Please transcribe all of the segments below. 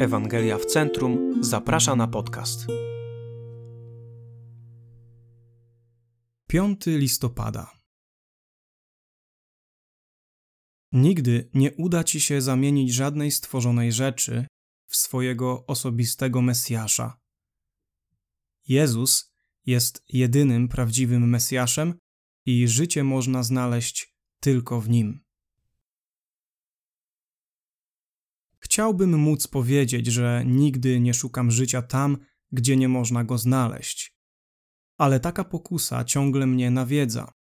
Ewangelia w Centrum zaprasza na podcast. 5 listopada. Nigdy nie uda ci się zamienić żadnej stworzonej rzeczy w swojego osobistego Mesjasza. Jezus jest jedynym prawdziwym Mesjaszem i życie można znaleźć tylko w nim. Chciałbym móc powiedzieć, że nigdy nie szukam życia tam, gdzie nie można go znaleźć. Ale taka pokusa ciągle mnie nawiedza.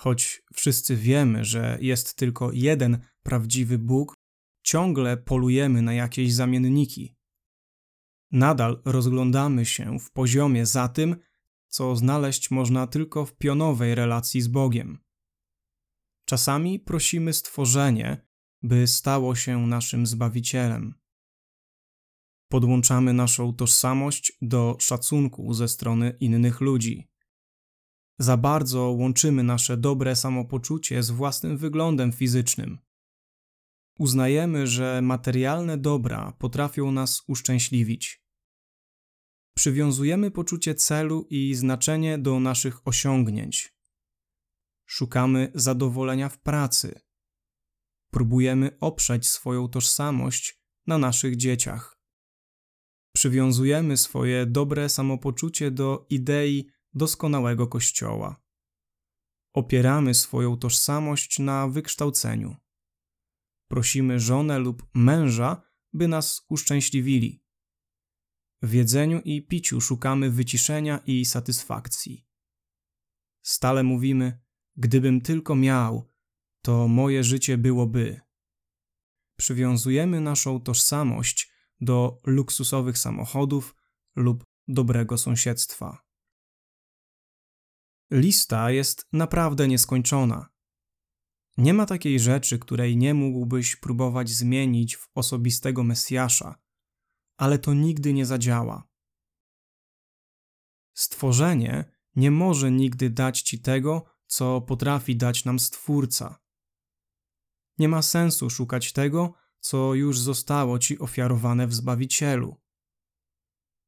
Choć wszyscy wiemy, że jest tylko jeden prawdziwy Bóg, ciągle polujemy na jakieś zamienniki. Nadal rozglądamy się w poziomie za tym, co znaleźć można tylko w pionowej relacji z Bogiem. Czasami prosimy stworzenie, by stało się naszym Zbawicielem. Podłączamy naszą tożsamość do szacunku ze strony innych ludzi. Za bardzo łączymy nasze dobre samopoczucie z własnym wyglądem fizycznym. Uznajemy, że materialne dobra potrafią nas uszczęśliwić. Przywiązujemy poczucie celu i znaczenie do naszych osiągnięć. Szukamy zadowolenia w pracy próbujemy oprzeć swoją tożsamość na naszych dzieciach. Przywiązujemy swoje dobre samopoczucie do idei doskonałego Kościoła. Opieramy swoją tożsamość na wykształceniu. Prosimy żonę lub męża, by nas uszczęśliwili. W jedzeniu i piciu szukamy wyciszenia i satysfakcji. Stale mówimy: Gdybym tylko miał, to moje życie byłoby. Przywiązujemy naszą tożsamość do luksusowych samochodów lub dobrego sąsiedztwa. Lista jest naprawdę nieskończona. Nie ma takiej rzeczy, której nie mógłbyś próbować zmienić w osobistego Mesjasza, ale to nigdy nie zadziała. Stworzenie nie może nigdy dać ci tego, co potrafi dać nam Stwórca. Nie ma sensu szukać tego, co już zostało ci ofiarowane w Zbawicielu.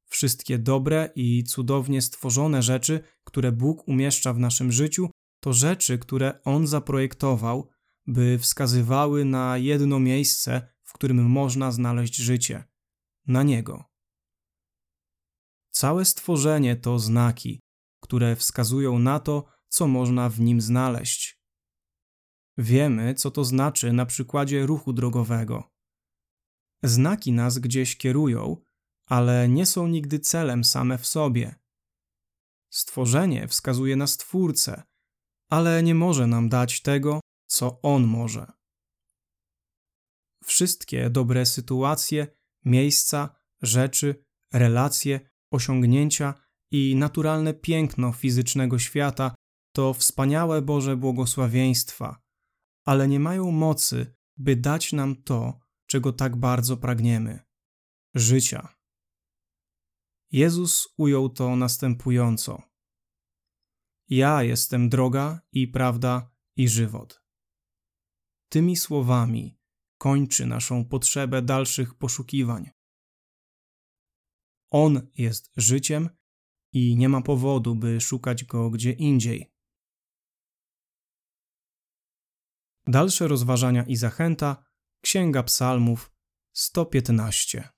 Wszystkie dobre i cudownie stworzone rzeczy, które Bóg umieszcza w naszym życiu, to rzeczy, które On zaprojektował, by wskazywały na jedno miejsce, w którym można znaleźć życie na Niego. Całe stworzenie to znaki, które wskazują na to, co można w nim znaleźć. Wiemy, co to znaczy na przykładzie ruchu drogowego. Znaki nas gdzieś kierują, ale nie są nigdy celem same w sobie. Stworzenie wskazuje na Stwórcę, ale nie może nam dać tego, co On może. Wszystkie dobre sytuacje, miejsca, rzeczy, relacje, osiągnięcia i naturalne piękno fizycznego świata to wspaniałe Boże błogosławieństwa, ale nie mają mocy, by dać nam to, czego tak bardzo pragniemy życia. Jezus ujął to następująco: Ja jestem droga i prawda i żywot. Tymi słowami kończy naszą potrzebę dalszych poszukiwań. On jest życiem i nie ma powodu, by szukać go gdzie indziej. Dalsze rozważania i zachęta Księga Psalmów 115.